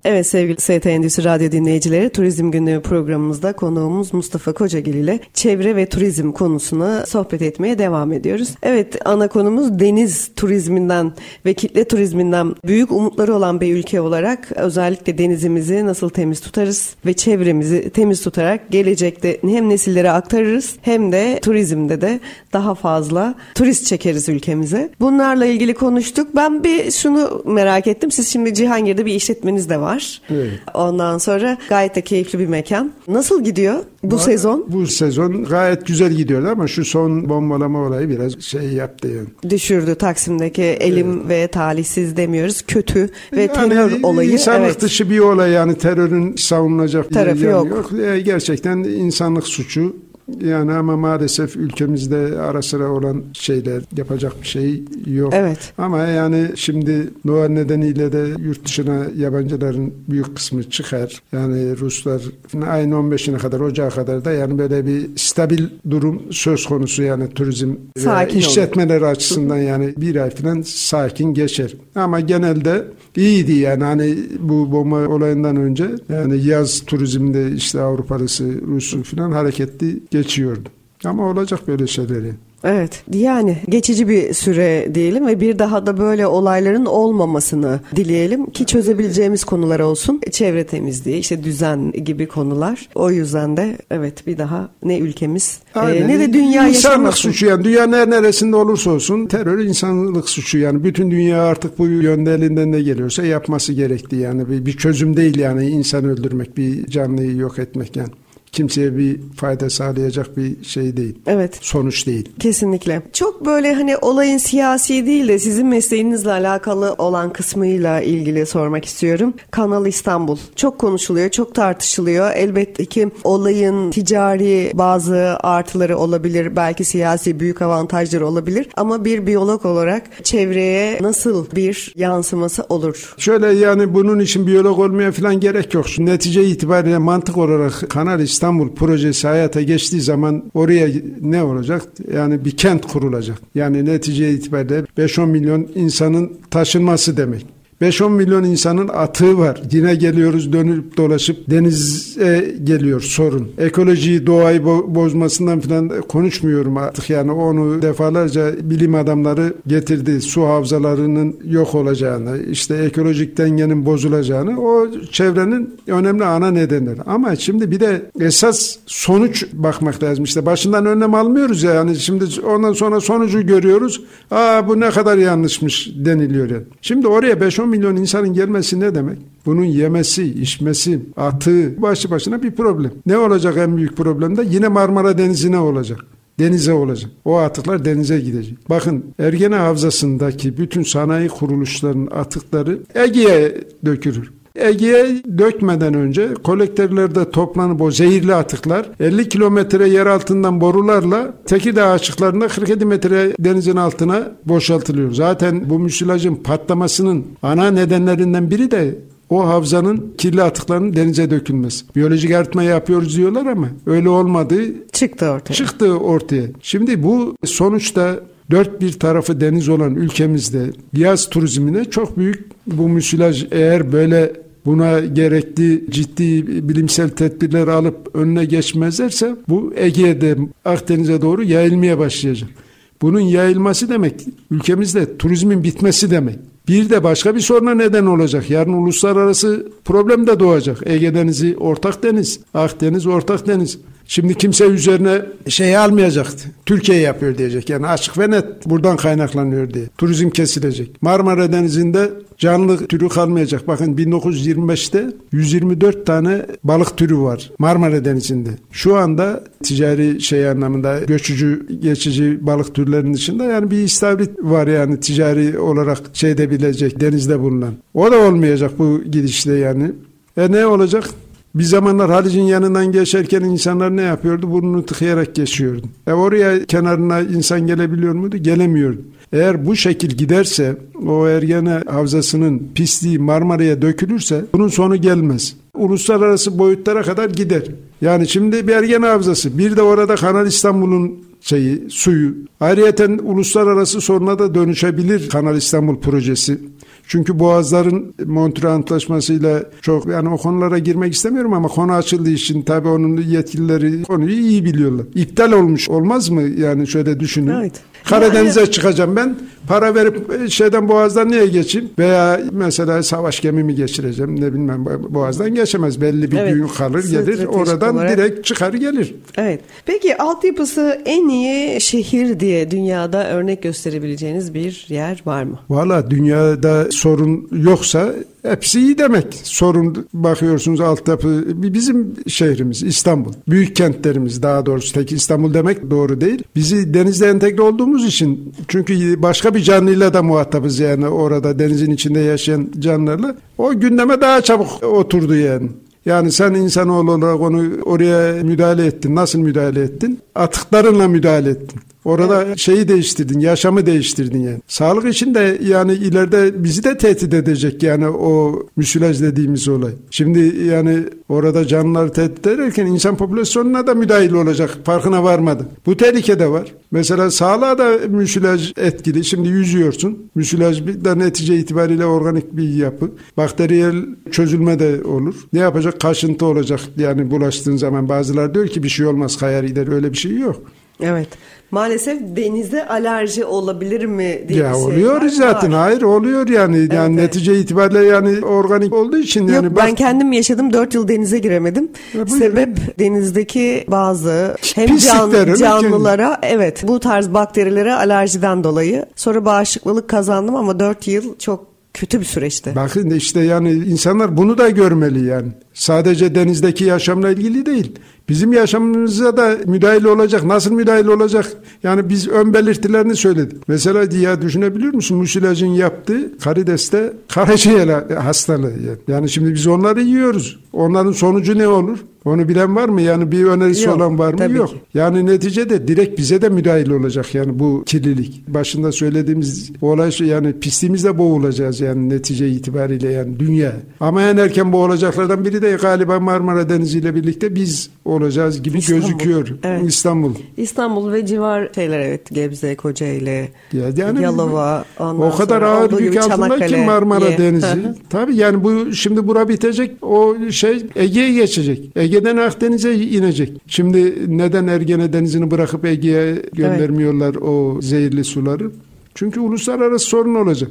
[SPEAKER 3] Evet sevgili ST Endüstri Radyo dinleyicileri Turizm Gündemi programımızda konuğumuz Mustafa Kocagil ile çevre ve turizm konusuna sohbet etmeye devam ediyoruz. Evet ana konumuz deniz turizminden ve kitle turizminden büyük umutları olan bir ülke olarak özellikle denizimizi nasıl temiz tutarız ve çevremizi temiz tutarak gelecekte hem nesillere aktarırız hem de turizmde de daha fazla turist çekeriz ülkemize. Bunlarla ilgili konuştuk. Ben bir şunu merak ettim. Siz şimdi Cihangir'de bir işletmeniz de var var. Evet. Ondan sonra gayet de keyifli bir mekan. Nasıl gidiyor bu var, sezon?
[SPEAKER 4] Bu sezon gayet güzel gidiyordu ama şu son bombalama olayı biraz şey yaptı yani.
[SPEAKER 3] Düşürdü Taksim'deki elim evet. ve talihsiz demiyoruz. Kötü ve yani terör olayı.
[SPEAKER 4] İnsanlık evet. dışı bir olay yani terörün savunulacak tarafı yok. yok. E, gerçekten insanlık suçu yani ama maalesef ülkemizde ara sıra olan şeyler yapacak bir şey yok.
[SPEAKER 3] Evet.
[SPEAKER 4] Ama yani şimdi Noel nedeniyle de yurt dışına yabancıların büyük kısmı çıkar. Yani Ruslar ayın 15'ine kadar Ocağa kadar da yani böyle bir stabil durum söz konusu yani turizm sakin işletmeler olur. açısından yani bir ay falan sakin geçer. Ama genelde iyiydi yani hani bu bomba olayından önce yani yaz turizmde işte Avrupalısı, Rus'u falan hareketli geçiyordu. Ama olacak böyle şeyleri.
[SPEAKER 3] Evet yani geçici bir süre diyelim ve bir daha da böyle olayların olmamasını dileyelim ki çözebileceğimiz konular olsun. Çevre temizliği işte düzen gibi konular. O yüzden de evet bir daha ne ülkemiz e, ne de dünya
[SPEAKER 4] İnsanlık suçu yani dünyanın her neresinde olursa olsun terör insanlık suçu yani bütün dünya artık bu yönde elinden ne geliyorsa yapması gerekti yani bir, bir çözüm değil yani insan öldürmek bir canlıyı yok etmek yani kimseye bir fayda sağlayacak bir şey değil.
[SPEAKER 3] Evet.
[SPEAKER 4] Sonuç değil.
[SPEAKER 3] Kesinlikle. Çok böyle hani olayın siyasi değil de sizin mesleğinizle alakalı olan kısmıyla ilgili sormak istiyorum. Kanal İstanbul. Çok konuşuluyor, çok tartışılıyor. Elbette ki olayın ticari bazı artıları olabilir, belki siyasi büyük avantajları olabilir ama bir biyolog olarak çevreye nasıl bir yansıması olur?
[SPEAKER 4] Şöyle yani bunun için biyolog olmaya falan gerek yok. Netice itibariyle mantık olarak Kanal İstanbul İstanbul projesi hayata geçtiği zaman oraya ne olacak? Yani bir kent kurulacak. Yani netice itibariyle 5-10 milyon insanın taşınması demek. 5-10 milyon insanın atığı var. Yine geliyoruz dönüp dolaşıp denize geliyor sorun. Ekolojiyi, doğayı bo- bozmasından falan konuşmuyorum artık yani onu defalarca bilim adamları getirdi. Su havzalarının yok olacağını, işte ekolojik dengenin bozulacağını o çevrenin önemli ana nedenleri. Ama şimdi bir de esas sonuç bakmak lazım. İşte başından önlem almıyoruz ya yani şimdi ondan sonra sonucu görüyoruz. Aa bu ne kadar yanlışmış deniliyor yani. Şimdi oraya 5-10 milyon insanın gelmesi ne demek? Bunun yemesi, içmesi, atığı başı başına bir problem. Ne olacak en büyük problem de? Yine Marmara Denizi'ne olacak denize olacak. O atıklar denize gidecek. Bakın Ergene Havzası'ndaki bütün sanayi kuruluşlarının atıkları Ege'ye dökülür. Ege'ye dökmeden önce kolektörlerde toplanıp o zehirli atıklar 50 kilometre yer altından borularla Tekirdağ açıklarında 47 metre denizin altına boşaltılıyor. Zaten bu müsilajın patlamasının ana nedenlerinden biri de o havzanın kirli atıklarının denize dökülmesi. Biyolojik arıtma yapıyoruz diyorlar ama öyle olmadığı
[SPEAKER 3] çıktı ortaya.
[SPEAKER 4] Çıktı ortaya. Şimdi bu sonuçta dört bir tarafı deniz olan ülkemizde yaz turizmine çok büyük bu müsilaj eğer böyle buna gerekli ciddi bilimsel tedbirler alıp önüne geçmezlerse bu Ege'de Akdeniz'e doğru yayılmaya başlayacak. Bunun yayılması demek ülkemizde turizmin bitmesi demek. Bir de başka bir soruna neden olacak. Yarın uluslararası problem de doğacak. Ege Denizi ortak deniz, Akdeniz ortak deniz. Şimdi kimse üzerine şey almayacaktı. Türkiye yapıyor diyecek. Yani açık ve net buradan kaynaklanıyor diye. Turizm kesilecek. Marmara Denizi'nde canlı türü kalmayacak. Bakın 1925'te 124 tane balık türü var Marmara Denizi'nde. Şu anda ticari şey anlamında göçücü geçici balık türlerinin dışında yani bir istavrit var yani ticari olarak şeyde bilecek denizde bulunan. O da olmayacak bu gidişle yani. E ne olacak? Bir zamanlar Halic'in yanından geçerken insanlar ne yapıyordu? Burnunu tıkayarak geçiyordu. E oraya kenarına insan gelebiliyor muydu? Gelemiyordu. Eğer bu şekil giderse o Ergene Havzası'nın pisliği Marmara'ya dökülürse bunun sonu gelmez. Uluslararası boyutlara kadar gider. Yani şimdi bir Ergene Havzası bir de orada Kanal İstanbul'un şeyi, suyu. Ayrıyeten uluslararası soruna da dönüşebilir Kanal İstanbul projesi. Çünkü Boğazların Montreux Antlaşması'yla çok yani o konulara girmek istemiyorum ama konu açıldığı için tabii onun yetkilileri konuyu iyi biliyorlar. İptal olmuş olmaz mı yani şöyle düşünün.
[SPEAKER 3] Evet.
[SPEAKER 4] Karadeniz'e yani... çıkacağım ben. Para verip şeyden Boğaz'dan niye geçeyim? Veya mesela savaş gemimi geçireceğim. Ne bilmem Boğaz'dan geçemez. Belli bir evet. gün kalır gelir. Oradan olarak... direkt çıkar gelir.
[SPEAKER 3] Evet. Peki altyapısı en iyi şehir diye dünyada örnek gösterebileceğiniz bir yer var mı?
[SPEAKER 4] Valla dünyada sorun yoksa hepsi iyi demek. Sorun bakıyorsunuz altyapı bizim şehrimiz İstanbul. Büyük kentlerimiz daha doğrusu tek İstanbul demek doğru değil. Bizi denizde entegre olduğumuz için çünkü başka bir canlıyla da muhatabız yani orada denizin içinde yaşayan canlılarla. O gündeme daha çabuk oturdu yani. Yani sen insanoğlu olarak onu oraya müdahale ettin. Nasıl müdahale ettin? Atıklarınla müdahale ettin. Orada evet. şeyi değiştirdin, yaşamı değiştirdin yani. Sağlık için de yani ileride bizi de tehdit edecek yani o müsilaj dediğimiz olay. Şimdi yani orada canlıları tehdit ederken insan popülasyonuna da müdahil olacak. Farkına varmadı. Bu tehlike de var. Mesela sağlığa da müsilaj etkili. Şimdi yüzüyorsun. Müsilaj da netice itibariyle organik bir yapı. Bakteriyel çözülme de olur. Ne yapacak? Kaşıntı olacak. Yani bulaştığın zaman bazılar diyor ki bir şey olmaz kayar gider. Öyle bir şey yok.
[SPEAKER 3] Evet. Maalesef denize alerji olabilir mi diye
[SPEAKER 4] ya oluyor şey zaten. Var. Hayır oluyor yani. Evet, yani evet. netice itibariyle yani organik olduğu için
[SPEAKER 3] Yok,
[SPEAKER 4] yani
[SPEAKER 3] bak... ben kendim yaşadım. 4 yıl denize giremedim. Ya, Sebep denizdeki bazı hem can, canlılara evet bu tarz bakterilere alerjiden dolayı. Sonra bağışıklılık kazandım ama 4 yıl çok kötü bir süreçti.
[SPEAKER 4] Bakın işte yani insanlar bunu da görmeli yani. Sadece denizdeki yaşamla ilgili değil. Bizim yaşamımıza da müdahil olacak. Nasıl müdahil olacak? Yani biz ön belirtilerini söyledik. Mesela diye düşünebiliyor musun? Musilajın yaptığı karideste karaciğer hastalığı. Yani şimdi biz onları yiyoruz. Onların sonucu ne olur? Onu bilen var mı? Yani bir önerisi
[SPEAKER 3] Yok,
[SPEAKER 4] olan var mı? Yok.
[SPEAKER 3] ki.
[SPEAKER 4] Yani neticede direkt bize de müdahil olacak yani bu kirlilik. Başında söylediğimiz olay şu yani pisliğimizle boğulacağız yani netice itibariyle yani dünya. Ama en erken boğulacaklardan biri de galiba Marmara Denizi ile birlikte biz olacağız gibi
[SPEAKER 3] İstanbul.
[SPEAKER 4] gözüküyor.
[SPEAKER 3] Evet.
[SPEAKER 4] İstanbul.
[SPEAKER 3] İstanbul ve civar şeyler evet Gebze, Kocaeli,
[SPEAKER 4] Ya yani
[SPEAKER 3] Yalova,
[SPEAKER 4] o kadar ağır yük altında ki Marmara.
[SPEAKER 3] Hı
[SPEAKER 4] Denizi. Tabii yani bu şimdi bura bitecek o şey Ege'ye geçecek. Ege'den Akdeniz'e inecek. Şimdi neden Ergene Denizi'ni bırakıp Ege'ye göndermiyorlar o zehirli suları? Çünkü uluslararası sorun olacak.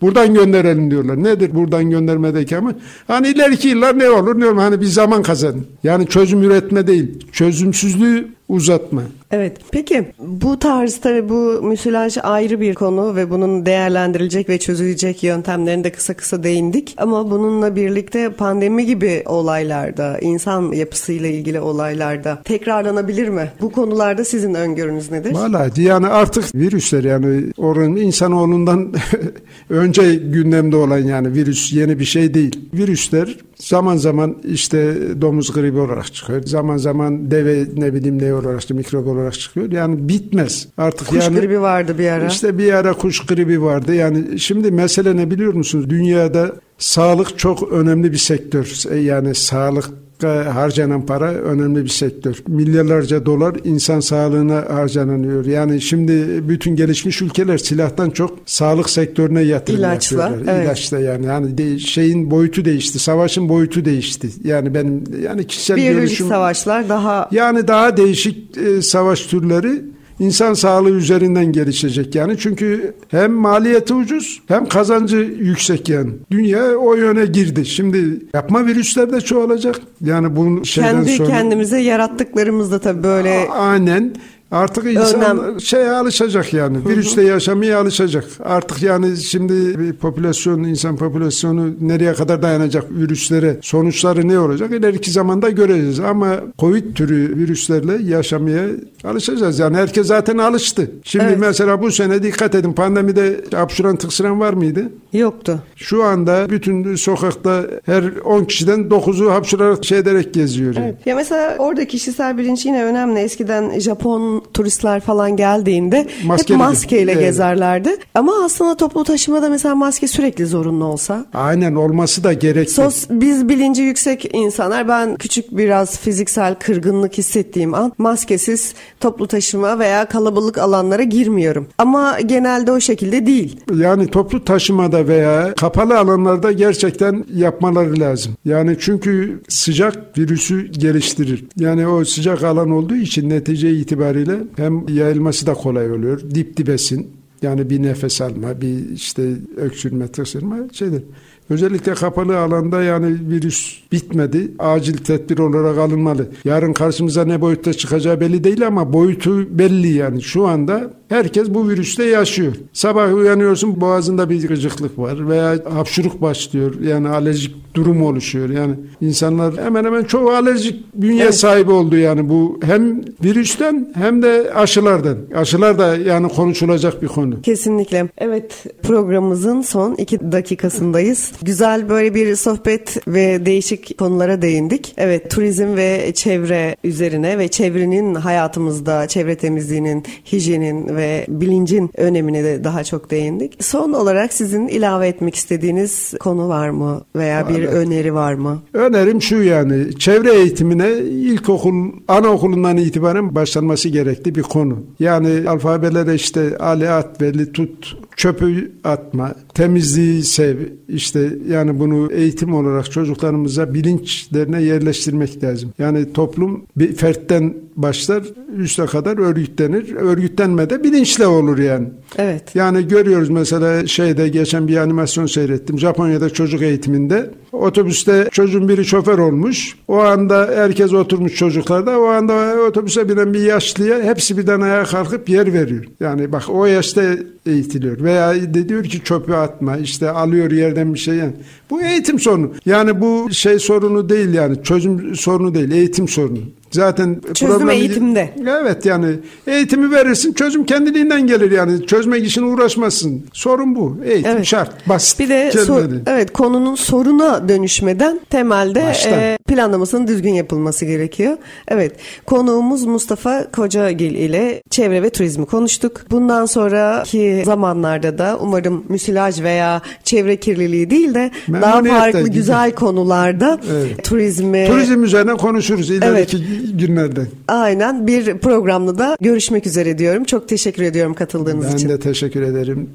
[SPEAKER 4] Buradan gönderelim diyorlar. Nedir buradan göndermedeki ama? Hani ileriki yıllar ne olur olmaz. Hani bir zaman kazanın. Yani çözüm üretme değil. Çözümsüzlüğü uzatma.
[SPEAKER 3] Evet. Peki bu tarz tabii bu müsilaj ayrı bir konu ve bunun değerlendirilecek ve çözülecek yöntemlerine de kısa kısa değindik. Ama bununla birlikte pandemi gibi olaylarda, insan yapısıyla ilgili olaylarda tekrarlanabilir mi? Bu konularda sizin öngörünüz nedir?
[SPEAKER 4] Vallahi yani artık virüsler yani oranın insanoğlundan önce gündemde olan yani virüs yeni bir şey değil. Virüsler zaman zaman işte domuz gribi olarak çıkıyor. Zaman zaman deve ne bileyim ne olarak işte mikrop olarak çıkıyor. Yani bitmez. Artık
[SPEAKER 3] Kuş
[SPEAKER 4] yani
[SPEAKER 3] gribi vardı bir ara.
[SPEAKER 4] işte bir ara kuş gribi vardı. Yani şimdi mesele ne biliyor musunuz? Dünyada sağlık çok önemli bir sektör. Yani sağlık harcanan para önemli bir sektör. Milyarlarca dolar insan sağlığına harcanıyor. Yani şimdi bütün gelişmiş ülkeler silahtan çok sağlık sektörüne yatırım
[SPEAKER 3] İlaçla,
[SPEAKER 4] yapıyorlar.
[SPEAKER 3] evet.
[SPEAKER 4] İlaçla yani. Yani de- şeyin boyutu değişti. Savaşın boyutu değişti. Yani benim yani kişisel
[SPEAKER 3] Biyolojik
[SPEAKER 4] görüşüm
[SPEAKER 3] savaşlar daha
[SPEAKER 4] yani daha değişik e, savaş türleri insan sağlığı üzerinden gelişecek yani. Çünkü hem maliyeti ucuz hem kazancı yüksek yani. Dünya o yöne girdi. Şimdi yapma virüsler de çoğalacak. Yani bunun şeyden
[SPEAKER 3] kendi
[SPEAKER 4] sonra...
[SPEAKER 3] kendimize yarattıklarımızda tabii böyle
[SPEAKER 4] Aynen. Artık insan
[SPEAKER 3] Önlem.
[SPEAKER 4] şeye alışacak yani. Virüsle yaşamaya alışacak. Artık yani şimdi bir popülasyon, insan popülasyonu nereye kadar dayanacak virüslere? Sonuçları ne olacak? İleriki zamanda göreceğiz. Ama Covid türü virüslerle yaşamaya alışacağız. Yani herkes zaten alıştı. Şimdi
[SPEAKER 3] Evet.
[SPEAKER 4] mesela bu sene dikkat edin pandemide hapşuran tıksıran var mıydı?
[SPEAKER 3] yoktu.
[SPEAKER 4] Şu anda bütün sokakta her 10 kişiden 9'u hapşurarak şey ederek geziyor. yani.
[SPEAKER 3] Ya mesela orada kişisel bilinç yine önemli. Eskiden Japon turistler falan geldiğinde
[SPEAKER 4] Maskeli.
[SPEAKER 3] hep maskeyle
[SPEAKER 4] Evet.
[SPEAKER 3] gezerlerdi. Ama aslında toplu taşımada mesela maske sürekli zorunlu olsa.
[SPEAKER 4] Aynen olması da gerekli.
[SPEAKER 3] Sos, biz bilinci yüksek insanlar ben küçük biraz fiziksel kırgınlık hissettiğim an maskesiz toplu taşıma veya kalabalık alanlara girmiyorum. Ama genelde o şekilde değil.
[SPEAKER 4] Yani toplu taşımada veya kapalı alanlarda gerçekten yapmaları lazım. Yani çünkü sıcak virüsü geliştirir. Yani o sıcak alan olduğu için netice itibariyle hem yayılması da kolay oluyor. Dip dibesin. Yani bir nefes alma, bir işte öksürme, tıksırma şeydir. Özellikle kapalı alanda yani virüs bitmedi. Acil tedbir olarak alınmalı. Yarın karşımıza ne boyutta çıkacağı belli değil ama boyutu belli yani. Şu anda herkes bu virüste yaşıyor. Sabah uyanıyorsun boğazında bir gıcıklık var veya hapşuruk başlıyor. Yani alerjik durum oluşuyor. Yani insanlar hemen hemen çoğu alerjik bünye
[SPEAKER 3] Evet.
[SPEAKER 4] sahibi oldu yani bu hem virüsten hem de aşılardan. Aşılar da yani konuşulacak bir konu.
[SPEAKER 3] Kesinlikle. Evet programımızın son iki dakikasındayız. Güzel böyle bir sohbet ve değişik konulara değindik. Evet turizm ve çevre üzerine ve çevrenin hayatımızda çevre temizliğinin, hijyenin ve bilincin önemine de daha çok değindik. Son olarak sizin ilave etmek istediğiniz konu var mı veya bir
[SPEAKER 4] Evet.
[SPEAKER 3] öneri var mı?
[SPEAKER 4] Önerim şu yani çevre eğitimine ilkokul, anaokulundan itibaren başlanması gerekli bir konu. Yani alfabelere işte ali at belli tut çöpü atma, temizliği sev işte yani bunu eğitim olarak çocuklarımıza bilinçlerine yerleştirmek lazım. Yani toplum bir fertten başlar üste kadar örgütlenir. Örgütlenme de bilinçle olur yani.
[SPEAKER 3] Evet.
[SPEAKER 4] Yani görüyoruz mesela şeyde geçen bir animasyon seyrettim. Japonya'da çocuk eğitiminde otobüste çocuğun biri şoför olmuş. O anda herkes oturmuş çocuklarda. O anda otobüse binen bir yaşlıya hepsi birden ayağa kalkıp yer veriyor. Yani bak o yaşta eğitiliyor. Veya de diyor ki çöpü atma işte alıyor yerden bir şey. Yani. Bu eğitim sorunu. Yani bu şey sorunu değil yani çözüm sorunu değil eğitim sorunu. Zaten
[SPEAKER 3] Çözüm
[SPEAKER 4] problemi-
[SPEAKER 3] eğitimde.
[SPEAKER 4] Evet yani eğitimi verirsin çözüm kendiliğinden gelir yani. Çözmek için uğraşmazsın. Sorun bu. Eğitim
[SPEAKER 3] Evet.
[SPEAKER 4] şart. Basit.
[SPEAKER 3] Bir de sor- evet konunun soruna dönüşmeden temelde
[SPEAKER 4] Baştan.
[SPEAKER 3] e, planlamasının düzgün yapılması gerekiyor. Evet konuğumuz Mustafa Kocagil ile çevre ve turizmi konuştuk. Bundan sonraki zamanlarda da umarım müsilaj veya çevre kirliliği değil de daha farklı
[SPEAKER 4] güzel.
[SPEAKER 3] güzel konularda
[SPEAKER 4] Evet.
[SPEAKER 3] turizmi
[SPEAKER 4] Turizm üzerine konuşuruz ileriki günlerde.
[SPEAKER 3] aynen bir programda da görüşmek üzere diyorum. Çok teşekkür ediyorum katıldığınız
[SPEAKER 4] Ben
[SPEAKER 3] için.
[SPEAKER 4] de teşekkür ederim.